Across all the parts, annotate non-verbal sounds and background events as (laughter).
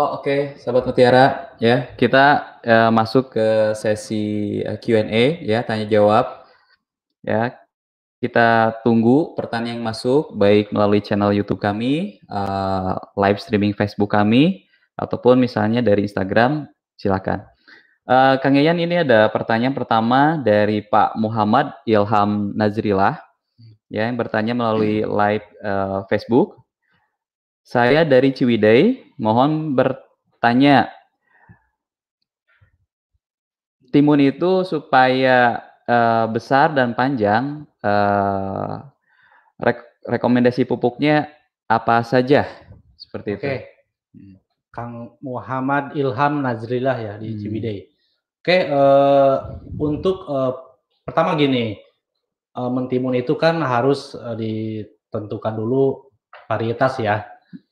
Oh, oke, okay. sahabat Mutiara, ya kita uh, masuk ke sesi uh, Q&A ya tanya jawab. Ya, kita tunggu pertanyaan yang masuk baik melalui channel YouTube kami, uh, live streaming Facebook kami, ataupun misalnya dari Instagram, silakan. Uh, Kang Yayan ini ada pertanyaan pertama dari Pak Muhammad Ilham Nazrilah, ya yang bertanya melalui live uh, Facebook. Saya dari Ciwidey, mohon bertanya, timun itu supaya uh, besar dan panjang, uh, rek rekomendasi pupuknya apa saja? Seperti Oke. itu. Kang Muhammad Ilham Nazrillah ya di hmm. Ciwidey. Oke, uh, untuk uh, pertama gini, uh, mentimun itu kan harus uh, ditentukan dulu varietas ya.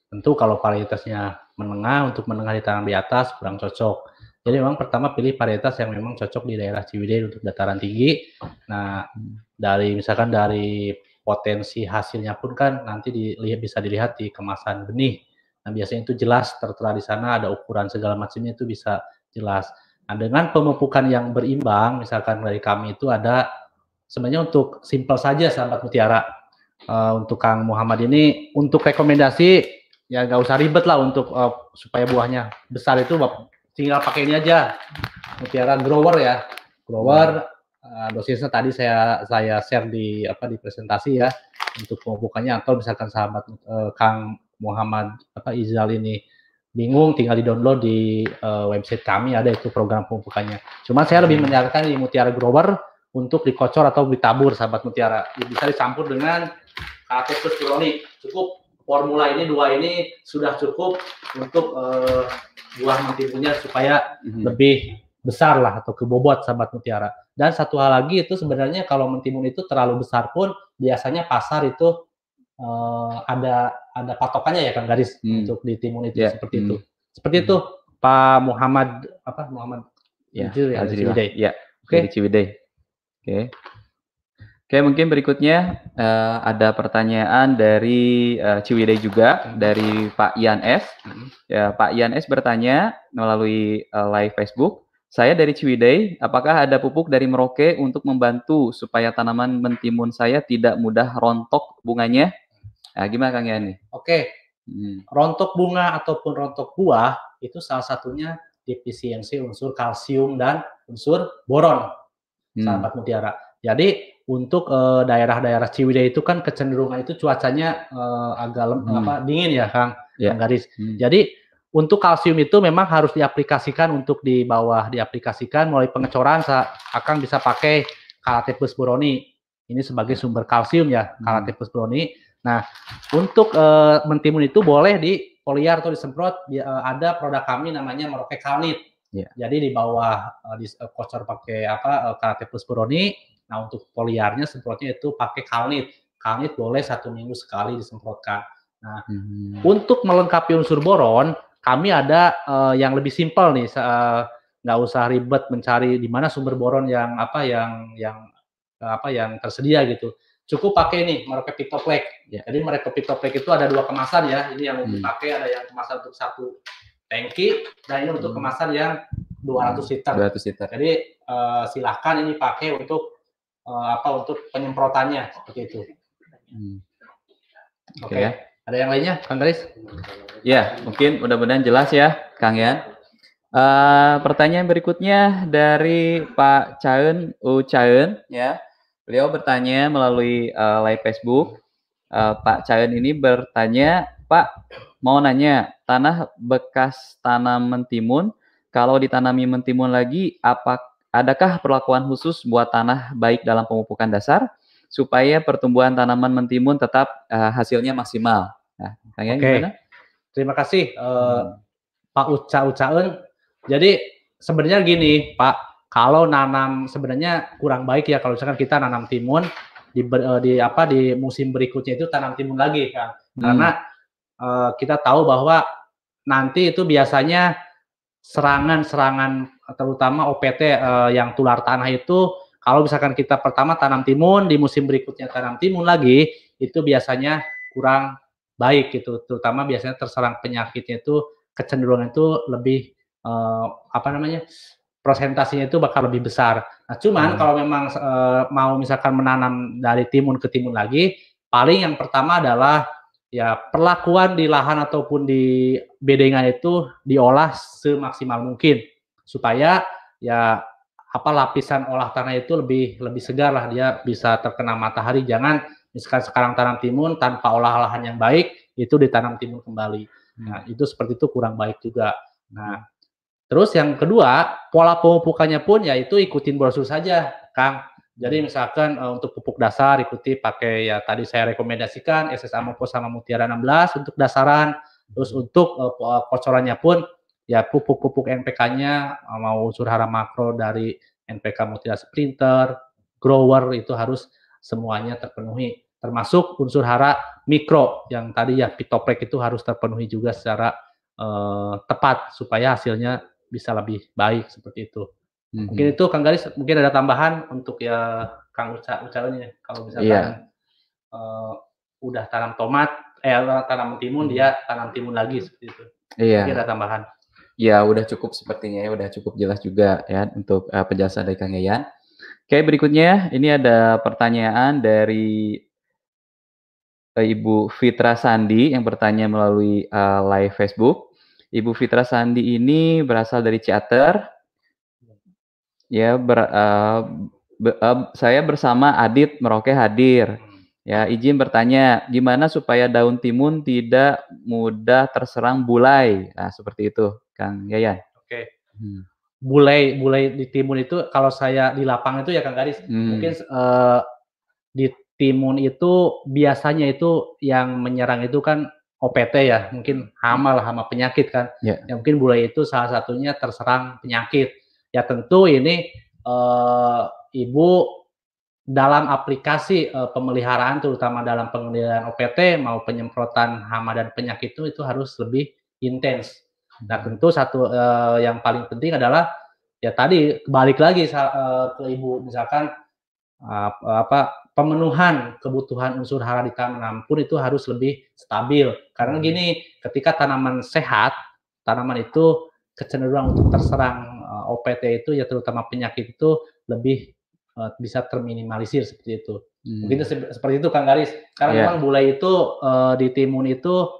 Tentu kalau varietasnya menengah untuk menengah di tanam di atas kurang cocok. Jadi memang pertama pilih varietas yang memang cocok di daerah Ciwidey untuk dataran tinggi. Nah, dari misalkan dari potensi hasilnya pun kan nanti dilihat bisa dilihat di kemasan benih. Nah, biasanya itu jelas tertera di sana ada ukuran segala macamnya itu bisa jelas. Nah, dengan pemupukan yang berimbang, misalkan dari kami itu ada sebenarnya untuk simpel saja sahabat mutiara. Uh, untuk Kang Muhammad ini untuk rekomendasi ya nggak usah ribet lah untuk uh, supaya buahnya besar itu tinggal pakai ini aja mutiara grower ya. Grower uh, dosisnya tadi saya saya share di apa di presentasi ya. Untuk pemupukannya atau misalkan sahabat uh, Kang Muhammad apa Izal ini bingung tinggal di download di uh, website kami ada itu program pemupukannya cuma saya lebih menyarankan di mutiara grower untuk dikocor atau ditabur sahabat mutiara. Bisa dicampur dengan KT plus cukup formula ini dua ini sudah cukup untuk uh, buah mentimunnya supaya mm-hmm. lebih besar lah atau kebobot sahabat mutiara. Dan satu hal lagi itu sebenarnya kalau mentimun itu terlalu besar pun biasanya pasar itu uh, ada ada patokannya ya kan garis hmm. untuk di timun itu yeah. seperti hmm. itu. Seperti hmm. itu Pak Muhammad apa Muhammad ya, ya, Ciwidey. Ya, oke okay. Ciwidey. Oke. Okay. Oke, mungkin berikutnya uh, ada pertanyaan dari uh, Ciwidey juga dari Pak Ian S. Ya, Pak Ian S bertanya melalui uh, live Facebook. Saya dari Ciwidey, apakah ada pupuk dari Merauke untuk membantu supaya tanaman mentimun saya tidak mudah rontok bunganya? Nah, gimana Kang Yani? Oke, hmm. rontok bunga ataupun rontok buah itu salah satunya defisiensi unsur kalsium dan unsur boron, hmm. sahabat mutiara. Jadi untuk daerah daerah-daerah Ciwidey itu kan kecenderungan itu cuacanya uh, agak lem, hmm. apa dingin ya Kang, yeah. Kang Garis. Hmm. Jadi untuk kalsium itu memang harus diaplikasikan untuk di bawah diaplikasikan mulai pengecoran akan bisa pakai Kalatepus buroni. Ini sebagai ya. sumber kalsium ya hmm. Kalatepus buroni. Nah, untuk uh, mentimun itu boleh di foliar atau disemprot uh, ada produk kami namanya Merauke Kalnit. Yeah. Jadi di bawah uh, di uh, kocor pakai apa uh, Kalatepus buroni Nah untuk poliarnya semprotnya itu pakai kalnit. Kalnit boleh satu minggu sekali disemprotkan. Nah hmm. untuk melengkapi unsur boron, kami ada uh, yang lebih simpel nih, uh, nggak usah ribet mencari di mana sumber boron yang apa yang yang uh, apa yang tersedia gitu. Cukup pakai nih Merauke Pictoplek. Ya. Jadi Merauke Pictoplek itu ada dua kemasan ya. Ini yang hmm. dipakai ada yang kemasan untuk satu tangki dan ini untuk hmm. kemasan yang 200 liter. 200 liter. Jadi uh, silahkan ini pakai untuk uh, apa untuk penyemprotannya seperti itu. Hmm. Oke. Okay. Okay. Ada yang lainnya, Kang Garis? Ya, mungkin mudah-mudahan jelas ya, Kang ya. Uh, pertanyaan berikutnya dari Pak Caen U Caen ya. Beliau bertanya melalui uh, live Facebook. Uh, Pak Caen ini bertanya, Pak mau nanya tanah bekas tanam mentimun kalau ditanami mentimun lagi apakah Adakah perlakuan khusus buat tanah baik dalam pemupukan dasar supaya pertumbuhan tanaman mentimun tetap uh, hasilnya maksimal? Nah, Oke. Okay. Terima kasih uh, hmm. Pak Uca Ucaen. Jadi sebenarnya gini Pak, kalau nanam sebenarnya kurang baik ya kalau misalkan kita nanam timun di, uh, di apa di musim berikutnya itu tanam timun lagi kan. Hmm. Karena uh, kita tahu bahwa nanti itu biasanya serangan-serangan terutama OPT uh, eh, yang tular tanah itu kalau misalkan kita pertama tanam timun di musim berikutnya tanam timun lagi itu biasanya kurang baik gitu terutama biasanya terserang penyakitnya itu kecenderungan itu lebih uh, apa namanya prosentasinya itu bakal lebih besar. Nah, cuman hmm. kalau memang uh, mau misalkan menanam dari timun ke timun lagi, paling yang pertama adalah ya perlakuan di lahan ataupun di bedengan itu diolah semaksimal mungkin supaya ya apa lapisan olah tanah itu lebih lebih segar lah dia bisa terkena matahari. Jangan misalkan sekarang tanam timun tanpa olah lahan yang baik itu ditanam timun kembali. Nah itu seperti itu kurang baik juga. Nah terus yang kedua pola pemupukannya pun yaitu ikutin brosur saja Kang. Jadi misalkan uh, untuk pupuk dasar ikuti pakai ya tadi saya rekomendasikan SS Amopo sama Mutiara 16 untuk dasaran. Terus untuk uh, kocorannya pun ya pupuk-pupuk NPK-nya mau unsur hara makro dari NPK Mutiara Sprinter, grower itu harus semuanya terpenuhi termasuk unsur hara mikro yang tadi ya pitoprek itu harus terpenuhi juga secara uh, tepat supaya hasilnya bisa lebih baik seperti itu. Mm-hmm. Mungkin itu Kang Garis mungkin ada tambahan untuk ya Kang Uca Ucalnya kalau misalkan yeah. Uh, udah tanam tomat eh tanam timun hmm. dia tanam timun lagi seperti itu. Iya. Mungkin ada tambahan. Ya, udah cukup sepertinya ya, udah cukup jelas juga ya untuk uh, penjelasan dari Kang Yayan. Oke, berikutnya ini ada pertanyaan dari uh, Ibu Fitra Sandi yang bertanya melalui uh, live Facebook. Ibu Fitra Sandi ini berasal dari Ciater. Ya, ber, uh, be, uh, saya bersama Adit Meroke hadir. Ya, izin bertanya, gimana supaya daun timun tidak mudah terserang bulai? Nah, seperti itu, Kang Yayan. Oke. Hmm. Bulai, bulai di timun itu kalau saya di lapangan itu ya Kang Garis, hmm. mungkin uh, di timun itu biasanya itu yang menyerang itu kan OPT ya, mungkin hama lah, hama penyakit kan. Yeah. Ya mungkin bulai itu salah satunya terserang penyakit. Ya tentu ini uh, ibu dalam aplikasi uh, pemeliharaan terutama dalam pengendalian OPT mau penyemprotan hama dan penyakit itu itu harus lebih intens. Nah tentu satu uh, yang paling penting adalah ya tadi balik lagi uh, ke ibu misalkan uh, apa pemenuhan kebutuhan unsur hara di tanaman pun itu harus lebih stabil karena hmm. gini ketika tanaman sehat tanaman itu kecenderungan untuk terserang uh, OPT itu ya terutama penyakit itu lebih uh, bisa terminimalisir seperti itu. Hmm. Mungkin seperti itu Kang Garis. Karena yeah. memang bulai itu uh, di timun itu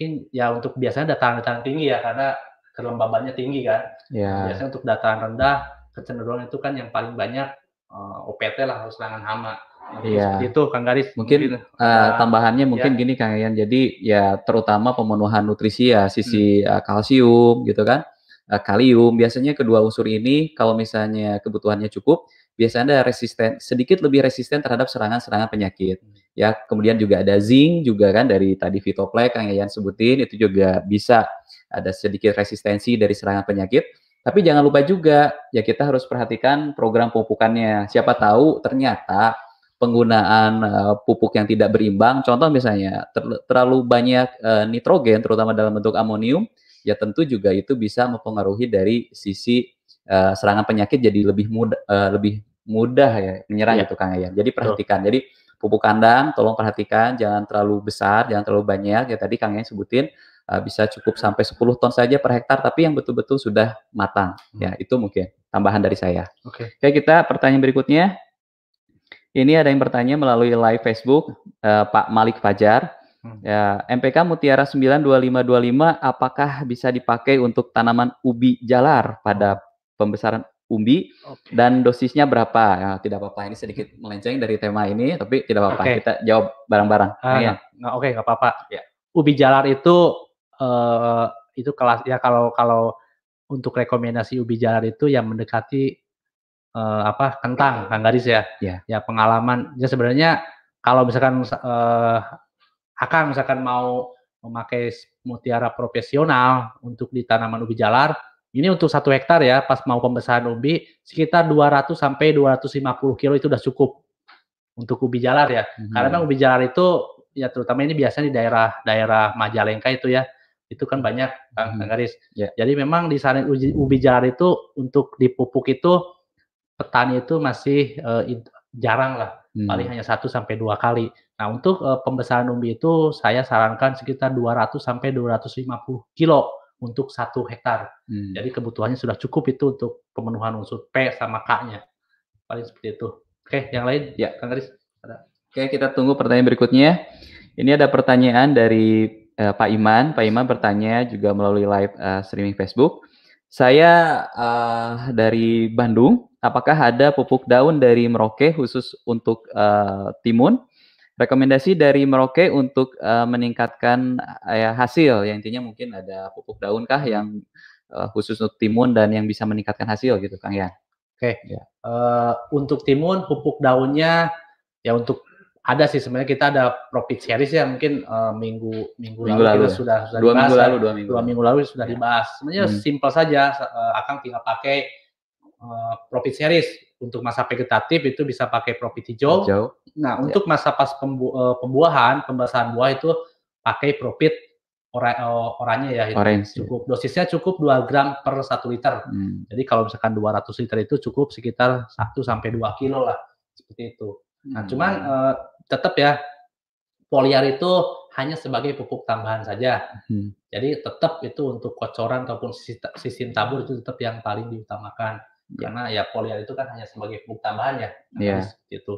mungkin ya untuk biasanya dataran-dataran tinggi ya karena kelembabannya tinggi kan. Yeah. Biasanya untuk dataran rendah kecenderungan itu kan yang paling banyak uh, eh, OPT lah harus serangan hama. Iya. Seperti itu Kang Garis. Mungkin, mungkin uh, tambahannya mungkin ya. gini Kang Yan. Jadi ya terutama pemenuhan nutrisi ya sisi hmm. uh, kalsium gitu kan. Uh, kalium biasanya kedua unsur ini kalau misalnya kebutuhannya cukup biasanya ada resisten sedikit lebih resisten terhadap serangan-serangan penyakit. Ya, kemudian juga ada zinc juga kan dari tadi Vitoplek yang Yayan sebutin itu juga bisa ada sedikit resistensi dari serangan penyakit. Tapi jangan lupa juga ya kita harus perhatikan program pemupukannya. Siapa tahu ternyata penggunaan uh, pupuk yang tidak berimbang, contoh misalnya ter terlalu banyak uh, nitrogen terutama dalam bentuk amonium, ya tentu juga itu bisa mempengaruhi dari sisi uh, serangan penyakit jadi lebih mudah uh, lebih mudah ya menyerang ya. itu Kang ya. Jadi perhatikan. Jadi pupuk kandang tolong perhatikan jangan terlalu besar, jangan terlalu banyak ya tadi Kang yang sebutin uh, bisa cukup sampai 10 ton saja per hektar tapi yang betul-betul sudah matang. Hmm. Ya, itu mungkin tambahan dari saya. Oke. Okay. Oke, kita pertanyaan berikutnya. Ini ada yang bertanya melalui live Facebook uh, Pak Malik Fajar. Hmm. Ya, MPK Mutiara 92525 apakah bisa dipakai untuk tanaman ubi jalar pada pembesaran umbi okay. dan dosisnya berapa? Ya, tidak apa-apa. Ini sedikit melenceng dari tema ini, tapi tidak apa-apa. Okay. Kita jawab bareng-barang. Uh, ya. Oke, okay, nggak apa-apa. Ya. Ubi jalar itu uh, itu kelas ya kalau kalau untuk rekomendasi ubi jalar itu yang mendekati uh, apa kentang, kang garis ya. Ya, ya pengalaman. Ya sebenarnya kalau misalkan uh, akan misalkan mau memakai mutiara profesional untuk di tanaman ubi jalar, ini untuk satu hektar ya, pas mau pembesaran ubi sekitar 200 sampai 250 kilo itu udah cukup untuk ubi jalar ya. Hmm. Karena memang ubi jalar itu ya terutama ini biasanya di daerah daerah Majalengka itu ya, itu kan banyak Kang hmm. Garis. Yeah. Jadi memang di sana ubi, ubi jalar itu untuk dipupuk itu petani itu masih uh, jarang lah, hmm. paling hanya satu sampai dua kali. Nah untuk uh, pembesaran ubi itu saya sarankan sekitar 200 sampai 250 kilo untuk satu hektar. Hmm. Jadi kebutuhannya sudah cukup itu untuk pemenuhan unsur P sama K-nya. Paling seperti itu. Oke, yang lain? Ya. Kang Aris. Oke, kita tunggu pertanyaan berikutnya. Ini ada pertanyaan dari uh, Pak Iman. Pak Iman bertanya juga melalui live uh, streaming Facebook. Saya uh, dari Bandung. Apakah ada pupuk daun dari Merauke khusus untuk uh, timun? Rekomendasi dari Merauke untuk uh, meningkatkan uh, hasil ya intinya mungkin ada pupuk daun kah yang uh, khusus untuk timun dan yang bisa meningkatkan hasil gitu Kang ya. Oke. Okay. Ya. Uh, untuk timun pupuk daunnya ya untuk ada sih sebenarnya kita ada profit series ya mungkin uh, minggu minggu, minggu lalu, lalu kita sudah sudah dua dibahas, minggu lalu dua minggu dua minggu lalu sudah ya. dibahas sebenarnya hmm. simpel saja uh, akan tinggal pakai uh, profit series untuk masa vegetatif itu bisa pakai profit hijau. hijau. Nah, ya. untuk masa pas pembu uh, pembuahan, pembasahan buah itu pakai profit ora uh, oranye ya. Itu. Orange. Cukup dosisnya cukup 2 gram per 1 liter. Hmm. Jadi kalau misalkan 200 liter itu cukup sekitar 1 sampai 2 kilo lah. Seperti itu. Nah, hmm. cuman uh, tetap ya poliar itu hanya sebagai pupuk tambahan saja. Hmm. Jadi tetap itu untuk kocoran ataupun sistem tabur itu tetap yang paling diutamakan. Ya. karena ya poliar itu kan hanya sebagai bukti tambahan ya seperti itu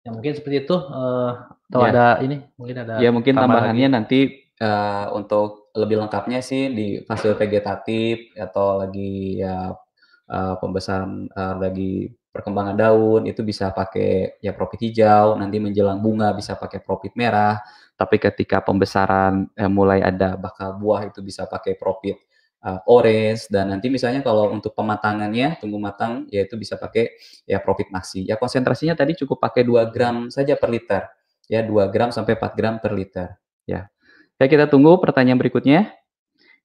ya mungkin seperti itu uh, atau yeah. ada ini mungkin ada ya mungkin tambahannya lagi. nanti uh, untuk lebih lengkapnya sih di fase vegetatif atau lagi ya uh, pembesaran uh, lagi perkembangan daun itu bisa pakai ya profit hijau nanti menjelang bunga bisa pakai profit merah tapi ketika pembesaran eh, mulai ada bakal buah itu bisa pakai profit uh, orange dan nanti misalnya kalau untuk pematangannya tunggu matang yaitu bisa pakai ya profit maxi. Ya konsentrasinya tadi cukup pakai 2 gram saja per liter. Ya 2 gram sampai 4 gram per liter. Ya. Ya kita tunggu pertanyaan berikutnya.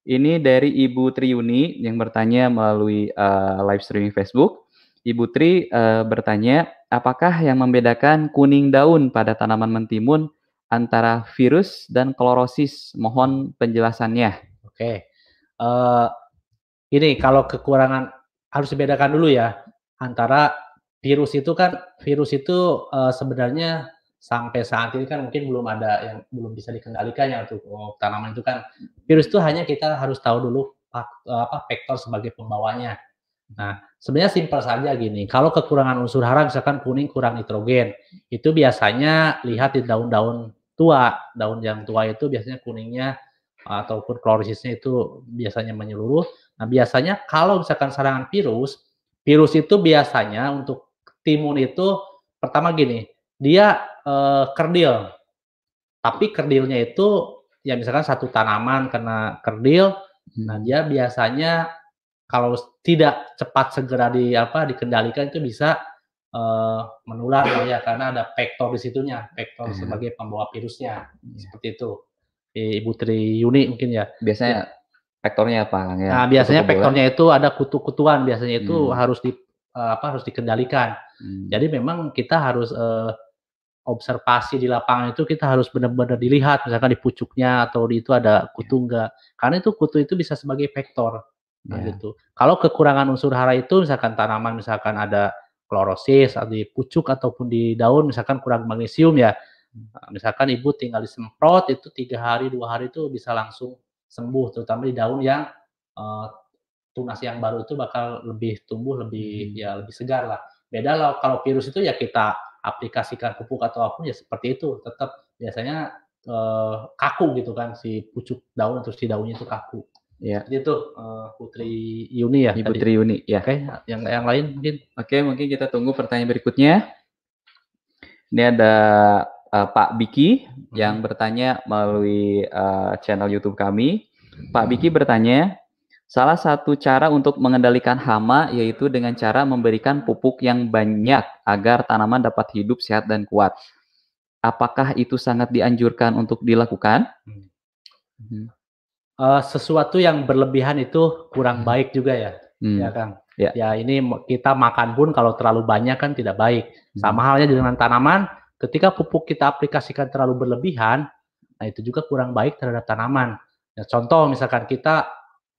Ini dari Ibu Triuni yang bertanya melalui uh, live streaming Facebook. Ibu Tri uh, bertanya, apakah yang membedakan kuning daun pada tanaman mentimun antara virus dan klorosis? Mohon penjelasannya. Oke uh, ini kalau kekurangan harus dibedakan dulu ya antara virus itu kan virus itu uh, sebenarnya sampai saat ini kan mungkin belum ada yang belum bisa dikendalikan ya untuk oh, tanaman itu kan virus itu hanya kita harus tahu dulu apa vektor sebagai pembawanya. Nah, sebenarnya simpel saja gini. Kalau kekurangan unsur hara misalkan kuning kurang nitrogen, itu biasanya lihat di daun-daun tua. Daun yang tua itu biasanya kuningnya ataupun klorisisnya itu biasanya menyeluruh. Nah, biasanya kalau misalkan serangan virus, virus itu biasanya untuk timun itu pertama gini, dia eh, kerdil. Tapi kerdilnya itu ya misalkan satu tanaman kena kerdil, nah dia biasanya kalau tidak cepat segera di apa dikendalikan itu bisa uh, menular ya karena ada vektor di situnya, vektor hmm. sebagai pembawa virusnya. Hmm. Seperti itu. Ibu Tri Yuni mungkin ya. Biasanya ya. vektornya apa? Ya, nah, biasanya vektornya itu ada kutu-kutuan biasanya itu hmm. harus di uh, apa harus dikendalikan. Hmm. Jadi memang kita harus uh, observasi di lapangan itu kita harus benar-benar dilihat misalkan di pucuknya atau di itu ada kutu ya. enggak. Karena itu kutu itu bisa sebagai vektor. Nah, ya. gitu. Kalau kekurangan unsur hara itu misalkan tanaman misalkan ada klorosis di pucuk ataupun di daun misalkan kurang magnesium ya misalkan ibu tinggal disemprot itu tiga hari dua hari itu bisa langsung sembuh, terutama di daun yang uh, tunas yang baru itu bakal lebih tumbuh lebih hmm. ya lebih segar lah. Beda lah kalau virus itu ya kita aplikasikan pupuk atau apa pun ya seperti itu, tetap biasanya uh, kaku gitu kan si pucuk daun atau si daunnya itu kaku. Ya. Itu uh, Putri Yuni ya. Ibu Putri Yuni ya. Oke, okay. yang yang lain mungkin. Oke, okay, mungkin kita tunggu pertanyaan berikutnya. Ini ada uh, Pak Biki yang hmm. bertanya melalui uh, channel YouTube kami. Pak Biki bertanya, salah satu cara untuk mengendalikan hama yaitu dengan cara memberikan pupuk yang banyak agar tanaman dapat hidup sehat dan kuat. Apakah itu sangat dianjurkan untuk dilakukan? Hmm. Uh, sesuatu yang berlebihan itu kurang hmm. baik juga ya, hmm. ya Kang. Ya. ya ini kita makan pun kalau terlalu banyak kan tidak baik. Sama hmm. halnya dengan tanaman, Ketika pupuk kita aplikasikan terlalu berlebihan, nah itu juga kurang baik terhadap tanaman. Ya, contoh misalkan kita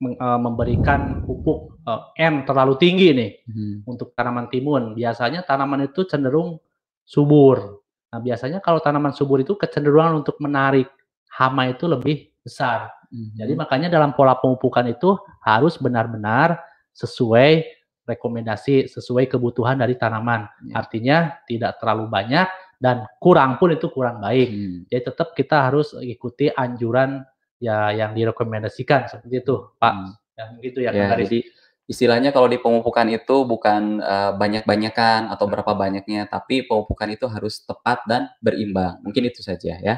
uh, memberikan pupuk uh, M terlalu tinggi nih hmm. untuk tanaman timun, biasanya tanaman itu cenderung subur. Nah, biasanya kalau tanaman subur itu kecenderungan untuk menarik hama itu lebih besar. Jadi makanya dalam pola pemupukan itu harus benar-benar sesuai rekomendasi, sesuai kebutuhan dari tanaman. Ya. Artinya tidak terlalu banyak dan kurang pun itu kurang baik. Hmm. Jadi tetap kita harus ikuti anjuran ya yang direkomendasikan seperti itu, Pak. Hmm. Ya gitu ya, Ya, jadi istilahnya kalau di pemupukan itu bukan eh, banyak-banyakan atau berapa banyaknya, tapi pemupukan itu harus tepat dan berimbang. Mungkin itu saja ya.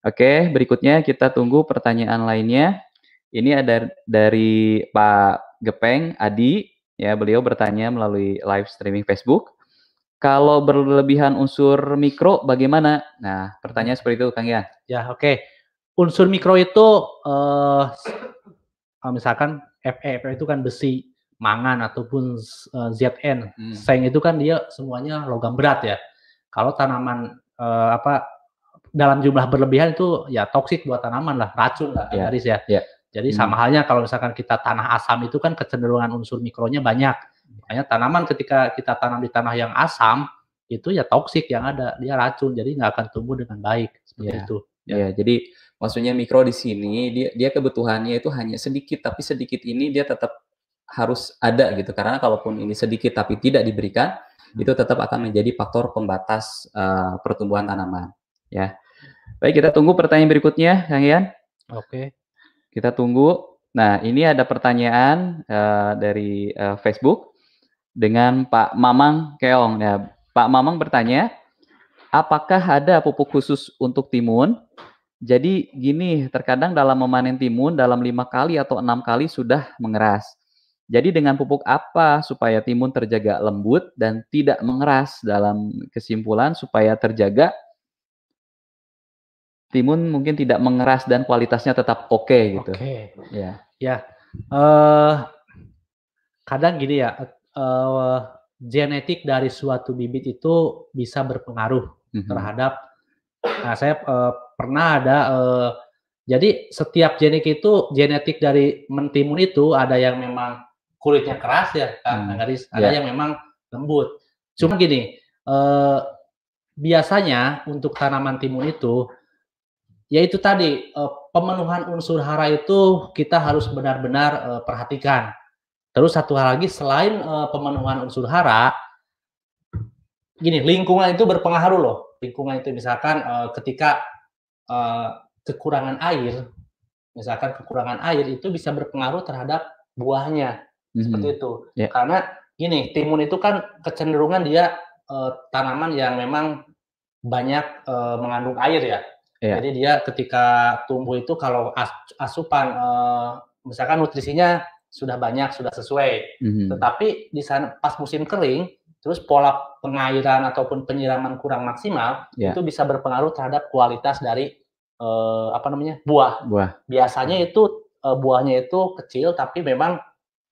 Oke, berikutnya kita tunggu pertanyaan lainnya. Ini ada dari Pak Gepeng Adi, ya beliau bertanya melalui live streaming Facebook. Kalau berlebihan unsur mikro bagaimana? Nah, pertanyaan seperti itu Kang ya. Ya, oke. Unsur mikro itu eh eh, misalkan Fe, Fe itu kan besi, mangan ataupun eh, Zn. Hmm. Seng itu kan dia semuanya logam berat ya. Kalau tanaman eh, apa dalam jumlah berlebihan itu ya toksik buat tanaman lah, racun lah, Ya, Garis ya. ya. Jadi Hmm. sama halnya kalau misalkan kita tanah asam itu kan kecenderungan unsur mikronya banyak. Makanya tanaman ketika kita tanam di tanah yang asam itu ya toksik yang ada, dia racun, jadi nggak akan tumbuh dengan baik seperti Ya. itu. Ya, jadi maksudnya mikro di sini dia dia kebutuhannya itu hanya sedikit, tapi sedikit ini dia tetap harus ada gitu. Karena kalaupun ini sedikit tapi tidak diberikan, Hmm. itu tetap akan menjadi faktor pembatas eh, pertumbuhan tanaman. Ya, baik kita tunggu pertanyaan berikutnya, Kang Ian. Oke. Kita tunggu. Nah, ini ada pertanyaan eh, dari eh, Facebook dengan Pak Mamang Keong. Ya, Pak Mamang bertanya, apakah ada pupuk khusus untuk timun? Jadi gini, terkadang dalam memanen timun dalam lima kali atau enam kali sudah mengeras. Jadi dengan pupuk apa supaya timun terjaga lembut dan tidak mengeras? Dalam kesimpulan supaya terjaga timun mungkin tidak mengeras dan kualitasnya tetap oke gitu. Oke. Ya. Ya. eh kadang gini ya, eh genetik dari suatu bibit itu bisa berpengaruh Mhm. terhadap nah saya eh, pernah ada eh, jadi setiap genetik itu genetik dari mentimun itu ada yang memang kulitnya keras ya Kang Hmm, Garis, ada ya. yang memang lembut. Cuma gini, eh biasanya untuk tanaman timun itu yaitu tadi eh, pemenuhan unsur hara itu kita harus benar-benar eh, perhatikan. Terus satu hal lagi selain eh, pemenuhan unsur hara, gini lingkungan itu berpengaruh loh. Lingkungan itu misalkan eh, ketika eh, kekurangan air, misalkan kekurangan air itu bisa berpengaruh terhadap buahnya Mhm. seperti itu. Ya. Karena gini timun itu kan kecenderungan dia eh, tanaman yang memang banyak eh, mengandung air ya. Iya. Jadi dia ketika tumbuh itu kalau as- asupan eh, misalkan nutrisinya sudah banyak, sudah sesuai. Mhm. Tetapi di sana pas musim kering, terus pola pengairan ataupun penyiraman kurang maksimal, Ya. itu bisa berpengaruh terhadap kualitas dari eh, apa namanya buah. Buah. Biasanya itu eh, buahnya itu kecil tapi memang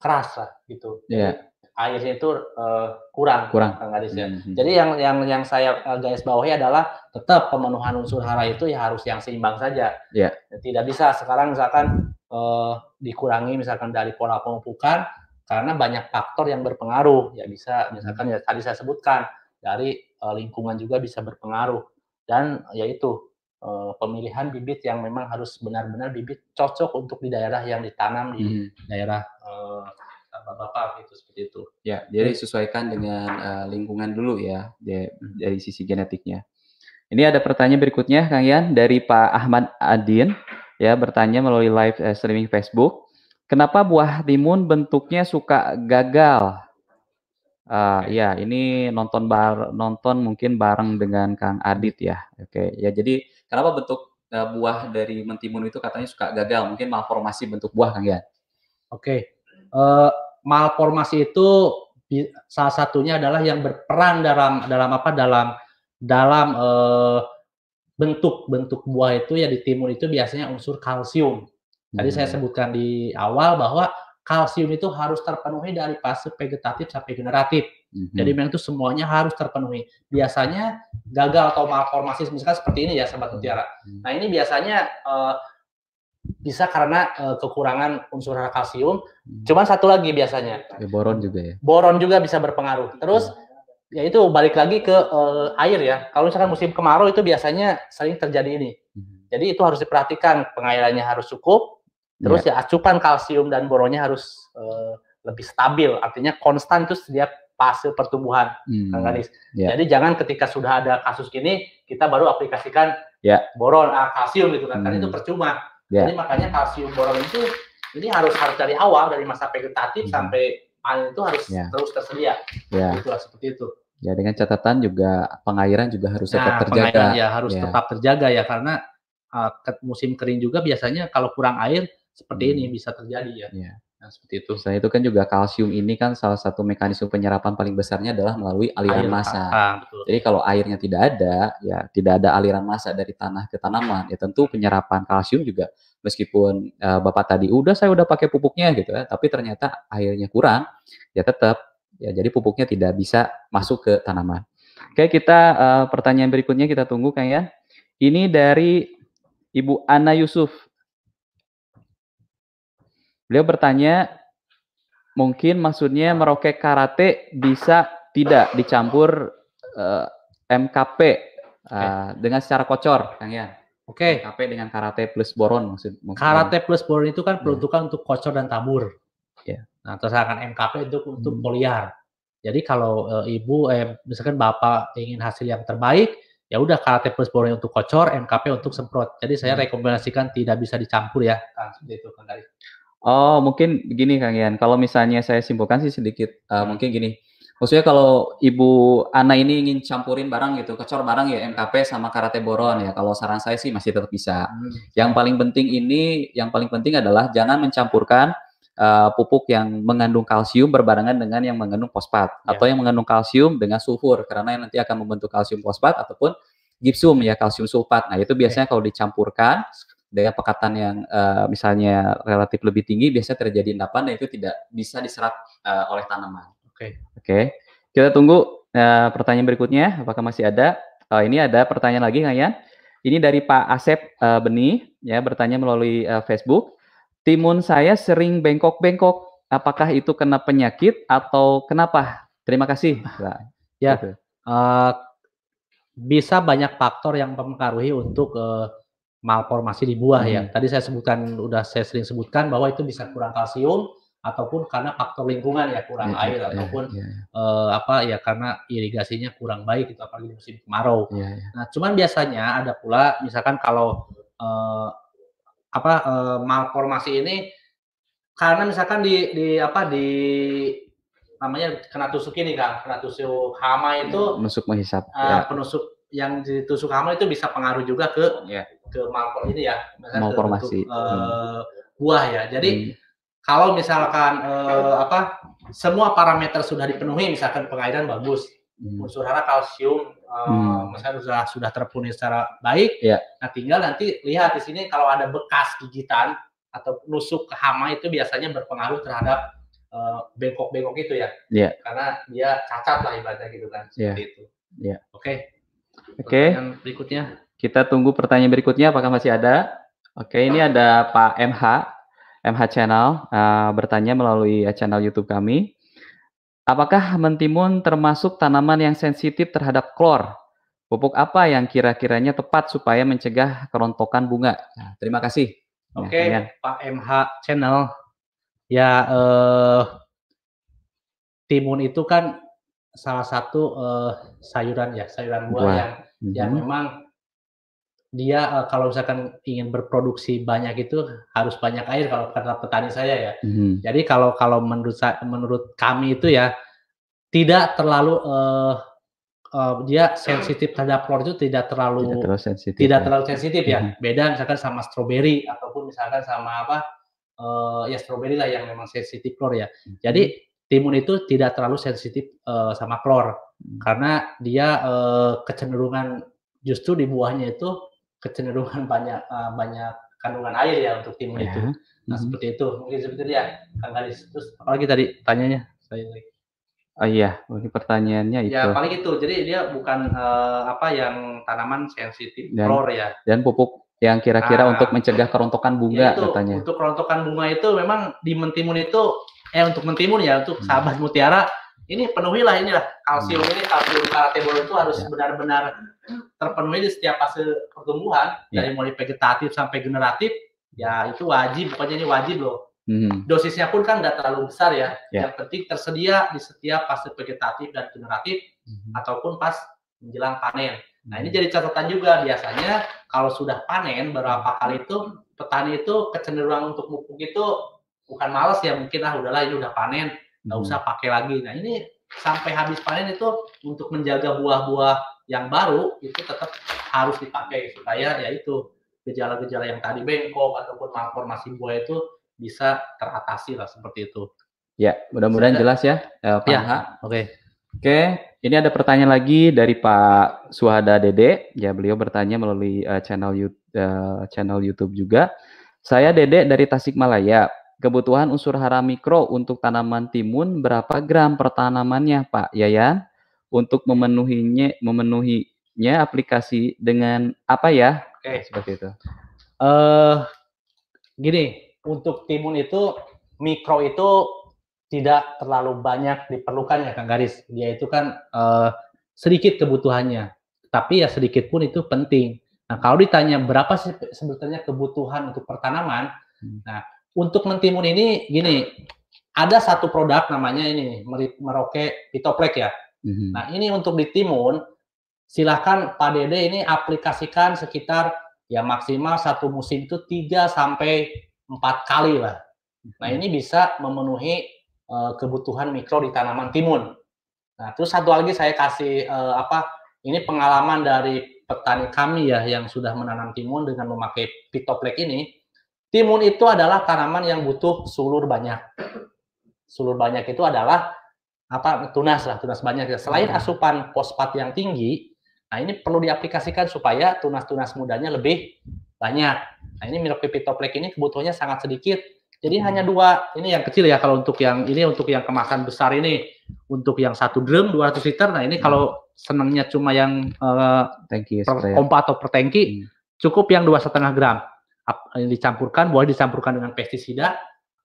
keras lah gitu. Jadi airnya itu eh, kurang, Kurang. Kang ya. Mhm. Jadi yang yang yang saya eh, garis bawahi adalah tetap pemenuhan unsur hara itu ya harus yang seimbang saja. Ya. Tidak bisa sekarang misalkan eh, dikurangi misalkan dari pola pemupukan karena banyak faktor yang berpengaruh. Ya bisa misalkan ya tadi saya sebutkan dari eh, lingkungan juga bisa berpengaruh dan yaitu eh, pemilihan bibit yang memang harus benar-benar bibit cocok untuk di daerah yang ditanam di Mhm. daerah eh, bapak-bapak gitu seperti itu. Ya, jadi sesuaikan dengan eh, lingkungan dulu ya, de- dari sisi genetiknya. Ini ada pertanyaan berikutnya, Kang Yan, dari Pak Ahmad Adin, ya bertanya melalui live eh, streaming Facebook, kenapa buah timun bentuknya suka gagal? Ah, ya, ini nonton bar nonton mungkin bareng dengan Kang Adit ya. Oke, ya jadi kenapa bentuk eh, buah dari mentimun itu katanya suka gagal? Mungkin malformasi bentuk buah, Kang Yan. Oke, eh, malformasi itu salah satunya adalah yang berperan dalam dalam apa dalam dalam eh, bentuk-bentuk buah itu ya di timun itu biasanya unsur kalsium. Tadi saya Hmm. sebutkan di awal bahwa kalsium itu harus terpenuhi dari fase vegetatif sampai generatif. Mhm. Jadi memang itu semuanya harus terpenuhi. Biasanya gagal atau malformasi misalkan seperti ini ya sahabat mutiara. Hmm. Nah ini biasanya eh, bisa karena eh, kekurangan unsur kalsium. Hmm. Cuman satu lagi biasanya Ya, boron juga ya. boron juga bisa berpengaruh. Terus ya itu balik lagi ke eh, air ya. Kalau misalkan musim kemarau itu biasanya sering terjadi ini. Mhm. Jadi itu harus diperhatikan, pengairannya harus cukup, terus ya, ya asupan kalsium dan boronnya harus uh, lebih stabil, artinya konstan itu setiap fase pertumbuhan, hmm. Kang Gadis. Ya. Jadi jangan ketika sudah ada kasus gini kita baru aplikasikan ya. boron, ah, kalsium gitu kan, hmm. karena itu percuma. Ya. Jadi makanya kalsium boron itu ini harus harus dari awal dari masa vegetatif hmm. sampai panen itu harus ya. terus tersedia. Ya. Itulah seperti itu. Ya dengan catatan juga pengairan juga harus nah, tetap terjaga. ya harus ya. tetap terjaga ya karena uh, musim kering juga biasanya kalau kurang air seperti hmm. ini bisa terjadi ya. ya. Nah, seperti itu. Selain itu kan juga kalsium ini kan salah satu mekanisme penyerapan paling besarnya adalah melalui aliran Air, massa. Ah, betul. Jadi kalau airnya tidak ada, ya tidak ada aliran massa dari tanah ke tanaman, ya tentu penyerapan kalsium juga meskipun uh, Bapak tadi udah saya udah pakai pupuknya gitu ya, tapi ternyata airnya kurang, ya tetap ya jadi pupuknya tidak bisa masuk ke tanaman. Oke, kita uh, pertanyaan berikutnya kita tunggu Kang ya. Ini dari Ibu Ana Yusuf. Beliau bertanya, mungkin maksudnya merokek karate bisa tidak dicampur uh, eh, MKP uh, eh, dengan secara kocor, Kang ya? Oke. Okay. MKP dengan karate plus boron maksud. Karate plus boron itu kan iya. peruntukan yeah. untuk kocor dan tabur. Yeah. Nah, terus akan MKP untuk untuk hmm. poliar. Jadi kalau uh, ibu, eh, misalkan bapak ingin hasil yang terbaik, ya udah karate plus boron untuk kocor, MKP untuk semprot. Jadi saya hmm. rekomendasikan tidak bisa dicampur ya, kan seperti itu kan dari. Oh, mungkin begini Kang Ian, kalau misalnya saya simpulkan sih sedikit, uh, mungkin gini, maksudnya kalau Ibu Ana ini ingin campurin barang gitu, kecor barang ya MKP sama karate boron ya, kalau saran saya sih masih tetap bisa. Hmm. Yang paling penting ini, yang paling penting adalah jangan mencampurkan uh, pupuk yang mengandung kalsium berbarengan dengan yang mengandung fosfat ya. atau yang mengandung kalsium dengan sulfur karena yang nanti akan membentuk kalsium fosfat ataupun gipsum ya kalsium sulfat. Nah, itu biasanya kalau dicampurkan dengan pekatan yang uh, misalnya relatif lebih tinggi biasanya terjadi endapan dan itu tidak bisa diserap uh, oleh tanaman. Oke. Okay. Oke. Okay. Kita tunggu uh, pertanyaan berikutnya apakah masih ada? Uh, ini ada pertanyaan lagi Kang Yan. Ini dari Pak Asep uh, Beni ya bertanya melalui uh, Facebook. Timun saya sering bengkok-bengkok. Apakah itu kena penyakit atau kenapa? Terima kasih. Nah, ya. Uh, bisa banyak faktor yang mempengaruhi untuk uh, malformasi di buah ya. hmm. ya. Tadi saya sebutkan, udah saya sering sebutkan bahwa itu bisa kurang kalsium ataupun karena faktor lingkungan ya kurang ya, air ya, ataupun ya, ya. Uh, apa ya karena irigasinya kurang baik itu apalagi musim kemarau. Ya, ya. Nah, cuman biasanya ada pula misalkan kalau uh, apa uh, malformasi ini karena misalkan di di apa di namanya kena tusuk ini kan, kena tusuk hama itu menusuk menghisap. Uh, ya. Penusuk yang ditusuk hama itu bisa pengaruh juga ke ya ke malfor ini ya, malformasi uh, hmm. buah ya. Jadi hmm. kalau misalkan uh, apa semua parameter sudah dipenuhi, misalkan pengairan bagus, hmm. unsur hara kalsium uh, hmm. misalnya sudah sudah terpenuhi secara baik, ya. nah tinggal nanti lihat di sini kalau ada bekas gigitan atau nusuk hama itu biasanya berpengaruh terhadap bengkok-bengkok uh, itu ya, yeah. karena dia cacat lah ibaratnya gitu kan, yeah. seperti itu. Yeah. Oke. Okay. Oke. Okay. Berikutnya. Kita tunggu pertanyaan berikutnya apakah masih ada. Oke, ini ada Pak MH, MH Channel uh, bertanya melalui channel YouTube kami. Apakah mentimun termasuk tanaman yang sensitif terhadap klor? Pupuk apa yang kira-kiranya tepat supaya mencegah kerontokan bunga? Nah, terima kasih. Oke, okay, Pak MH Channel. Ya, eh, timun itu kan salah satu eh, sayuran ya, sayuran buah, buah. yang, mm -hmm. yang mhm. memang dia uh, kalau misalkan ingin berproduksi banyak itu harus banyak air kalau kata petani saya ya. Hmm. Jadi kalau kalau menurut saya, menurut kami itu ya tidak terlalu uh, uh, dia sensitif terhadap klor itu tidak terlalu tidak terlalu sensitif, tidak ya. terlalu sensitif ya. Hmm. Beda misalkan sama stroberi ataupun misalkan sama apa uh, ya stroberi lah yang memang sensitif klor ya. Hmm. Jadi timun itu tidak terlalu sensitif uh, sama klor hmm. karena dia uh, kecenderungan justru di buahnya itu kecenderungan banyak uh, banyak kandungan air ya untuk timun ya. itu. Nah hmm. seperti itu mungkin seperti itu ya Kang Galis. Terus apalagi tadi tanyanya saya. Oh iya, mungkin pertanyaannya itu. Ya paling itu. Jadi dia bukan uh, apa yang tanaman sensitif dan, klor ya. Dan pupuk yang kira-kira nah, untuk mencegah kerontokan bunga ya itu, katanya. Untuk kerontokan bunga itu memang di mentimun itu eh untuk mentimun ya untuk hmm. sahabat mutiara ini penuhilah inilah kalsium ini kalsium karatebol itu harus Ya. benar-benar terpenuhi di setiap fase pertumbuhan Ya. dari mulai vegetatif sampai generatif ya itu wajib pokoknya ini wajib loh Mhm. dosisnya pun kan nggak terlalu besar ya. Ya. Yang penting tersedia di setiap fase vegetatif dan generatif Mhm. ataupun pas menjelang panen. Nah ini jadi catatan juga biasanya kalau sudah panen beberapa kali itu petani itu kecenderungan untuk pupuk itu bukan males ya mungkin ah udahlah ini udah panen nggak Mhm. usah pakai lagi. Nah ini sampai habis panen itu untuk menjaga buah-buah yang baru itu tetap harus dipakai supaya ya itu gejala-gejala yang tadi bengkok ataupun malformasi buah itu bisa teratasi lah seperti itu. Ya, mudah-mudahan jelas ya, eh, Pak Ya. Oke. Oke, ini ada pertanyaan lagi dari Pak Suhada Dede. Ya, beliau bertanya melalui eh, channel YouTube, channel YouTube juga. Saya Dede dari Tasikmalaya. Kebutuhan unsur hara mikro untuk tanaman timun berapa gram per tanamannya, Pak Yayan? Untuk memenuhinya, memenuhinya aplikasi dengan apa ya? Oke. Seperti itu. Eh gini, untuk timun itu mikro itu tidak terlalu banyak diperlukan ya Kang Garis. Dia itu kan eh, sedikit kebutuhannya, tapi ya sedikit pun itu penting. Nah kalau ditanya berapa sih sebetulnya kebutuhan untuk pertanaman, Hmm. nah untuk mentimun ini gini, ada satu produk namanya ini Merauke Pitoplek ya. Mhm. Nah, ini untuk di timun, silahkan Pak Dede ini aplikasikan sekitar ya maksimal satu musim itu 3 sampai 4 kali lah. Nah, ini bisa memenuhi eh, kebutuhan mikro di tanaman timun. Nah, terus satu lagi saya kasih eh, apa? Ini pengalaman dari petani kami ya yang sudah menanam timun dengan memakai Pitoplek ini. Timun itu adalah tanaman yang butuh sulur banyak. Sulur banyak itu adalah apa tunas lah tunas banyak ya. selain Hmm. asupan fosfat yang tinggi nah ini perlu diaplikasikan supaya tunas-tunas mudanya lebih banyak nah ini Mirokipitoplek ini kebutuhannya sangat sedikit jadi Hmm. hanya dua ini yang kecil ya kalau untuk yang ini untuk yang kemasan besar ini untuk yang satu drum 200 liter nah ini Hmm. kalau senangnya cuma yang per sprayer. pompa atau per tangki Hmm. cukup yang dua setengah gram dicampurkan boleh dicampurkan dengan pestisida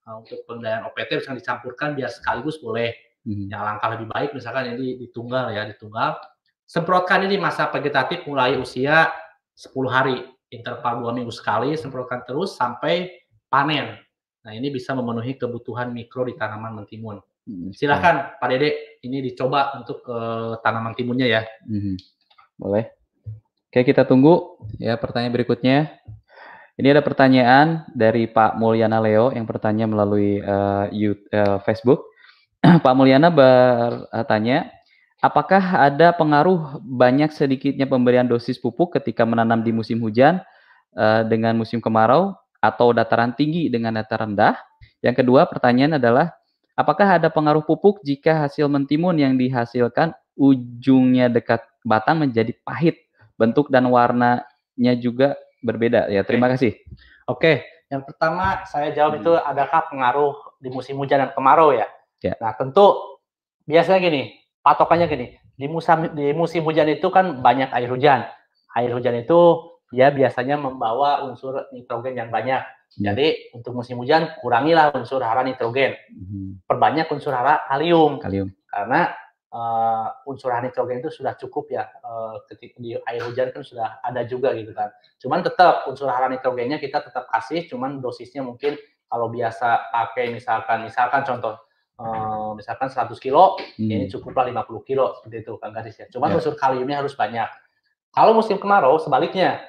Nah, untuk pengendalian OPT bisa dicampurkan biar sekaligus boleh Mhm. yang langkah lebih baik misalkan ini ditunggal ya ditunggal semprotkan ini masa vegetatif mulai usia 10 hari interval dua minggu sekali semprotkan terus sampai panen nah ini bisa memenuhi kebutuhan mikro di tanaman mentimun Mhm. silahkan Pak Dede ini dicoba untuk eh, tanaman timunnya ya Mhm. Boleh. Oke, kita tunggu ya pertanyaan berikutnya. Ini ada pertanyaan dari Pak Mulyana Leo yang bertanya melalui eh, You- eh, Facebook. (clears throat) Pak Mulyana bertanya, apakah ada pengaruh banyak sedikitnya pemberian dosis pupuk ketika menanam di musim hujan eh, dengan musim kemarau atau dataran tinggi dengan dataran rendah? Yang kedua, pertanyaan adalah apakah ada pengaruh pupuk jika hasil mentimun yang dihasilkan ujungnya dekat batang menjadi pahit, bentuk dan warnanya juga berbeda. Ya, terima kasih. Oke, yang pertama saya jawab itu adakah pengaruh di musim hujan dan kemarau ya? Ya. Nah tentu biasanya gini, patokannya gini, di musim di musim hujan itu kan banyak air hujan. Air hujan itu ya biasanya membawa unsur nitrogen yang banyak. Ya. Jadi untuk musim hujan kurangilah unsur hara nitrogen, Mhm. perbanyak unsur hara kalium Kalium. karena eh, unsur hara nitrogen itu sudah cukup ya eh, ketika di air hujan kan sudah ada juga gitu kan. Cuman tetap unsur hara nitrogennya kita tetap kasih, cuman dosisnya mungkin kalau biasa pakai misalkan misalkan contoh eh, misalkan 100 kilo, ini Hmm. cukuplah 50 kilo seperti itu Kang Garis ya. Cuman Ya. unsur kaliumnya harus banyak. Kalau musim kemarau sebaliknya.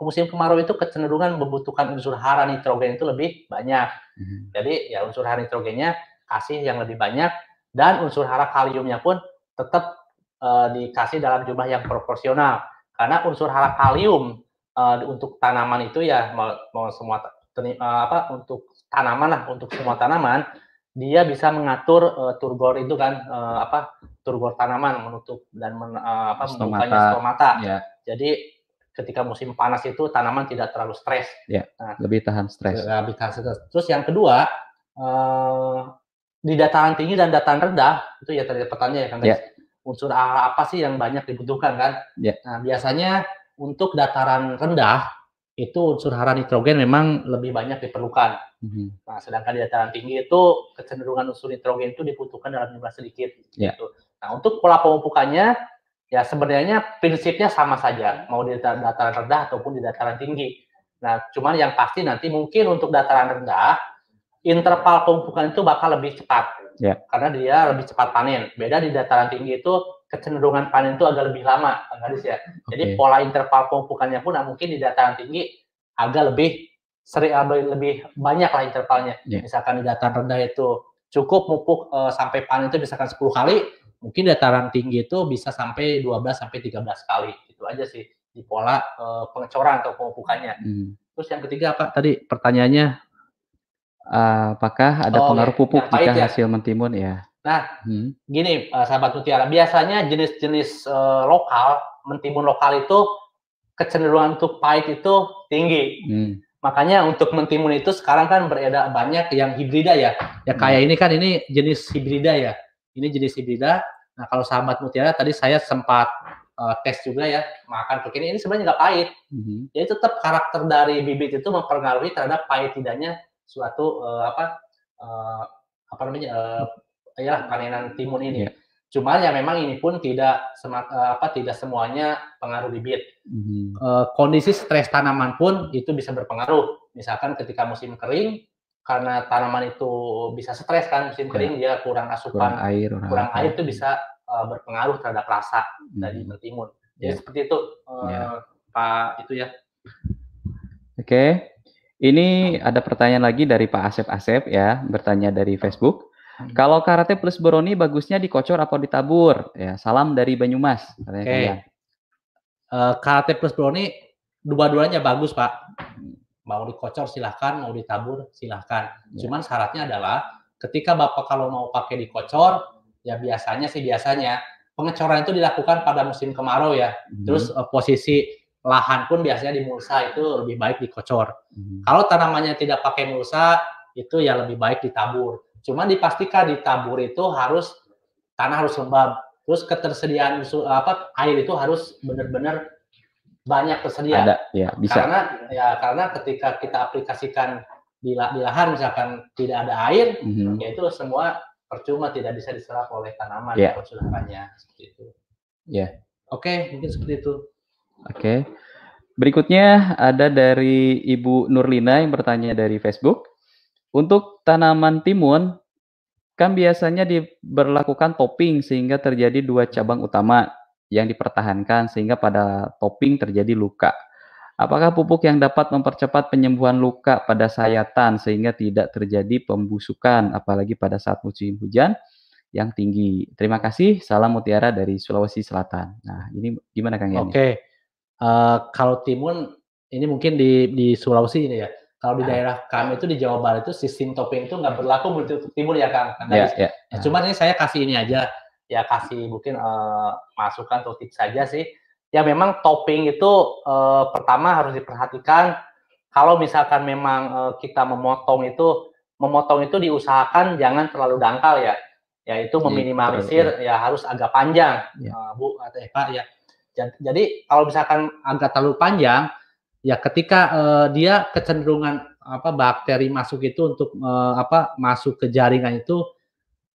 Musim kemarau itu kecenderungan membutuhkan unsur hara nitrogen itu lebih banyak. Mhm. Jadi ya unsur hara nitrogennya kasih yang lebih banyak dan unsur hara kaliumnya pun tetap eh, dikasih dalam jumlah yang proporsional. Karena unsur hara kalium eh, untuk tanaman itu ya mau, mau semua teni- eh, apa untuk tanaman lah untuk semua tanaman dia bisa mengatur eh, turgor itu kan eh, apa turgor tanaman menutup dan men, eh, apa Stomata. membukanya stomata. Ya, Jadi ketika musim panas itu tanaman tidak terlalu stres. lebih tahan stres. Rehabilitasi terus. Terus yang kedua, di dataran tinggi dan dataran rendah, itu ya tadi pertanyaan ya kan guys. Unsur apa sih yang banyak dibutuhkan kan? Ya. Nah, biasanya untuk dataran rendah itu unsur hara nitrogen memang lebih banyak diperlukan. Hmm. Nah, sedangkan di dataran tinggi itu kecenderungan unsur nitrogen itu dibutuhkan dalam jumlah sedikit. Yeah. Gitu. Nah, untuk pola pemupukannya ya sebenarnya prinsipnya sama saja, mau di dataran rendah ataupun di dataran tinggi. Nah, cuman yang pasti nanti mungkin untuk dataran rendah interval pemupukan itu bakal lebih cepat. Yeah. Karena dia lebih cepat panen. Beda di dataran tinggi itu kecenderungan panen itu agak lebih lama, Bang Gadis ya. Okay. Jadi pola interval pemupukannya pun nah, mungkin di dataran tinggi agak lebih sering lebih banyak lah intervalnya. Yeah. Misalkan di dataran rendah itu cukup mupuk uh, sampai panen itu misalkan 10 kali, mungkin dataran tinggi itu bisa sampai 12 sampai 13 kali. Itu aja sih di pola uh, pengecoran atau pemupukannya. Hmm. Terus yang ketiga apa tadi pertanyaannya? Uh, apakah ada oh, pengaruh pupuk jika ya. hasil mentimun ya? Nah, hmm. gini uh, sahabat mutiara, biasanya jenis-jenis uh, lokal, mentimun lokal itu kecenderungan untuk pahit itu tinggi. Hmm. Makanya untuk mentimun itu sekarang kan beredar banyak yang hibrida ya. Ya kayak hmm. ini kan ini jenis hibrida ya. Ini jenis hibrida. Nah kalau sahabat mutiara tadi saya sempat uh, tes juga ya makan begini ini sebenarnya nggak pahit. Hmm. Jadi tetap karakter dari bibit itu mempengaruhi terhadap pahit tidaknya suatu uh, apa uh, apa namanya uh, ya panenan timun ini. Yeah. Cuman ya memang ini pun tidak semak, apa tidak semuanya pengaruh bibit. Mm-hmm. Uh, kondisi stres tanaman pun itu bisa berpengaruh. Misalkan ketika musim kering karena tanaman itu bisa stres kan musim ya. kering dia kurang asupan kurang air kurang air itu bisa uh, berpengaruh terhadap rasa mm-hmm. dari mentimun. Jadi yeah. seperti itu uh, yeah. Pak itu ya. Oke. Okay. Ini ada pertanyaan lagi dari Pak Asep Asep ya, bertanya dari Facebook. Hmm. Kalau karate plus broni bagusnya dikocor apa ditabur? Ya, salam dari Banyumas. Oke. Okay. Uh, karate plus broni dua-duanya bagus, Pak. Mau dikocor silahkan, mau ditabur silahkan. Ya. Cuman syaratnya adalah ketika Bapak kalau mau pakai dikocor, ya biasanya sih biasanya pengecoran itu dilakukan pada musim kemarau ya. Hmm. Terus uh, posisi lahan pun biasanya di mulsa itu lebih baik dikocor. Hmm. Kalau tanamannya tidak pakai mulsa, itu ya lebih baik ditabur Cuman dipastikan ditabur itu harus tanah harus lembab. Terus ketersediaan apa air itu harus benar-benar banyak tersedia. Ada, ya, bisa. Karena ya karena ketika kita aplikasikan di, di lahan misalkan tidak ada air, mm-hmm. ya itu semua percuma tidak bisa diserap oleh tanaman yeah. atau saudaranya seperti itu. Ya. Yeah. Oke, mungkin seperti itu. Oke. Berikutnya ada dari Ibu Nurlina yang bertanya dari Facebook. Untuk tanaman timun, kan biasanya diberlakukan topping sehingga terjadi dua cabang utama yang dipertahankan sehingga pada topping terjadi luka. Apakah pupuk yang dapat mempercepat penyembuhan luka pada sayatan sehingga tidak terjadi pembusukan apalagi pada saat musim hujan yang tinggi? Terima kasih. Salam mutiara dari Sulawesi Selatan. Nah, ini gimana Kang Yani? Oke. Okay. Uh, eh, kalau timun ini mungkin di di Sulawesi ini ya. Kalau di daerah kami itu di Jawa Barat itu sistem topping itu nggak berlaku untuk timur ya Kang. Yeah, yeah. Ya, cuman ini saya kasih ini aja, ya kasih mungkin uh, masukan atau tips saja sih. Ya memang topping itu uh, pertama harus diperhatikan. Kalau misalkan memang uh, kita memotong itu, memotong itu diusahakan jangan terlalu dangkal ya. Yaitu iya, meminimalisir ya, ya harus agak panjang, ya. uh, Bu atau Pak ya. Jadi kalau misalkan agak terlalu panjang, ya ketika uh, dia kecenderungan apa bakteri masuk itu untuk uh, apa masuk ke jaringan itu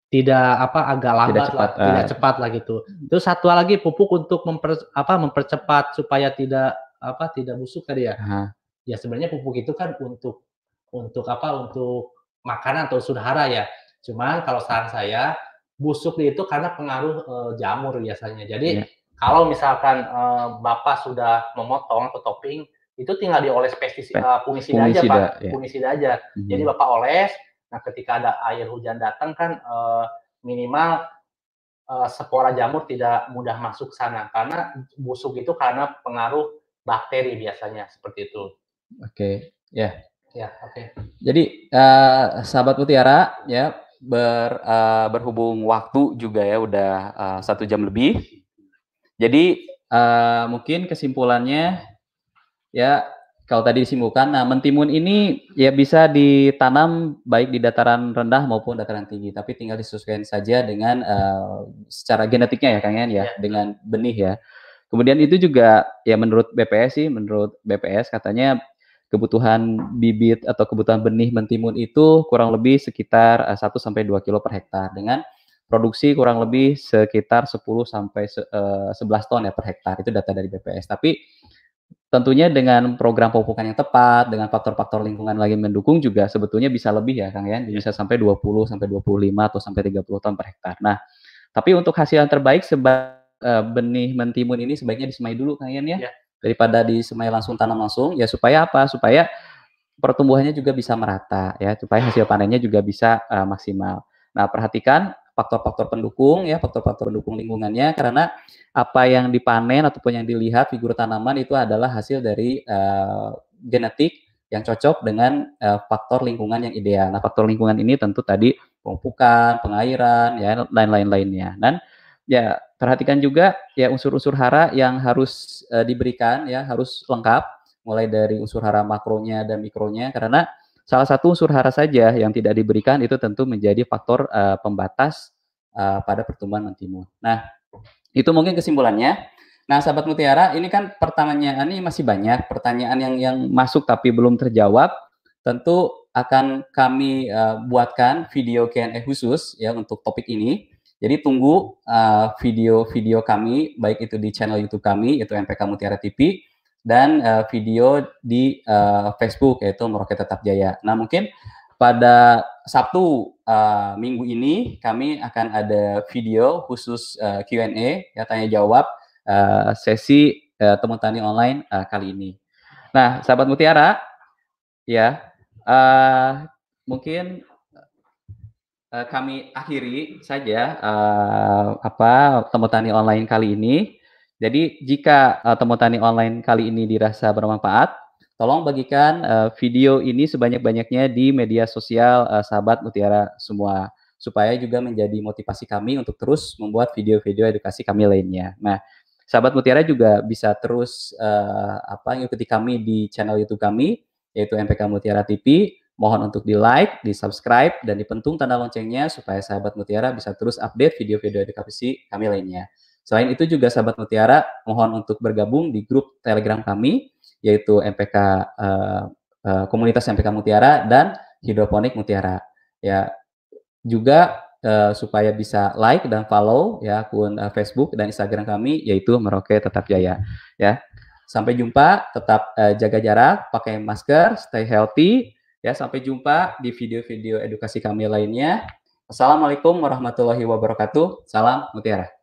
tidak apa agak lambat tidak cepat, lah, uh. tidak cepat lah gitu. Terus satu lagi pupuk untuk memper, apa mempercepat supaya tidak apa tidak busuk tadi ya. Uh. Ya sebenarnya pupuk itu kan untuk untuk apa untuk makanan atau sudahara ya. Cuman kalau saran saya busuk itu karena pengaruh uh, jamur biasanya. Jadi yeah. Kalau misalkan uh, Bapak sudah memotong atau topping itu tinggal dioles pestisida uh, fungisida, aja pak ya. fungisida aja hmm. jadi bapak oles nah ketika ada air hujan datang kan uh, minimal uh, spora jamur tidak mudah masuk sana karena busuk itu karena pengaruh bakteri biasanya seperti itu oke okay. ya yeah. ya oke okay. jadi uh, sahabat mutiara ya ber uh, berhubung waktu juga ya udah uh, satu jam lebih jadi uh, mungkin kesimpulannya ya kalau tadi disimpulkan, nah mentimun ini ya bisa ditanam baik di dataran rendah maupun dataran tinggi, tapi tinggal disesuaikan saja dengan uh, secara genetiknya ya Kang ya, ya, dengan benih ya. Kemudian itu juga ya menurut BPS sih, menurut BPS katanya kebutuhan bibit atau kebutuhan benih mentimun itu kurang lebih sekitar uh, 1 sampai 2 kilo per hektar dengan produksi kurang lebih sekitar 10 sampai uh, 11 ton ya per hektar. Itu data dari BPS. Tapi tentunya dengan program pemupukan yang tepat, dengan faktor-faktor lingkungan lagi mendukung juga sebetulnya bisa lebih ya Kang ya, bisa sampai 20 sampai 25 atau sampai 30 ton per hektar. Nah, tapi untuk hasil yang terbaik sebab uh, benih mentimun ini sebaiknya disemai dulu Kang Yan ya. ya. Daripada disemai langsung tanam langsung ya supaya apa? Supaya pertumbuhannya juga bisa merata ya, supaya hasil panennya juga bisa uh, maksimal. Nah, perhatikan faktor-faktor pendukung ya, faktor-faktor pendukung lingkungannya karena apa yang dipanen ataupun yang dilihat figur tanaman itu adalah hasil dari uh, genetik yang cocok dengan uh, faktor lingkungan yang ideal. Nah, faktor lingkungan ini tentu tadi pemupukan, pengairan, ya dan lain-lainnya. Dan ya perhatikan juga ya unsur-unsur hara yang harus uh, diberikan ya harus lengkap mulai dari unsur hara makronya dan mikronya karena Salah satu unsur hara saja yang tidak diberikan itu tentu menjadi faktor uh, pembatas uh, pada pertumbuhan mentimun. Nah, itu mungkin kesimpulannya. Nah, sahabat mutiara, ini kan pertanyaan ini masih banyak pertanyaan yang yang masuk tapi belum terjawab. Tentu akan kami uh, buatkan video Q&A khusus ya untuk topik ini. Jadi tunggu video-video uh, kami baik itu di channel YouTube kami yaitu MPK Mutiara TV dan uh, video di uh, Facebook yaitu Merauke Tetap Jaya. Nah mungkin pada Sabtu uh, minggu ini kami akan ada video khusus uh, Q&A ya tanya jawab uh, sesi uh, temu tani online uh, kali ini. Nah sahabat Mutiara ya uh, mungkin uh, kami akhiri saja uh, apa temu tani online kali ini. Jadi jika uh, temu tani online kali ini dirasa bermanfaat, tolong bagikan uh, video ini sebanyak-banyaknya di media sosial uh, sahabat Mutiara semua supaya juga menjadi motivasi kami untuk terus membuat video-video edukasi kami lainnya. Nah, sahabat Mutiara juga bisa terus uh, apa mengikuti kami di channel YouTube kami yaitu MPK Mutiara TV. Mohon untuk di like, di subscribe, dan dipentung tanda loncengnya supaya sahabat Mutiara bisa terus update video-video edukasi kami lainnya. Selain itu juga sahabat Mutiara mohon untuk bergabung di grup Telegram kami yaitu MPK uh, uh, eh, komunitas MPK Mutiara dan hidroponik Mutiara. Ya juga uh, supaya bisa like dan follow ya akun uh, Facebook dan Instagram kami yaitu Merauke Tetap Jaya ya. Sampai jumpa, tetap uh, jaga jarak, pakai masker, stay healthy ya. Sampai jumpa di video-video edukasi kami lainnya. Assalamualaikum warahmatullahi wabarakatuh. Salam Mutiara.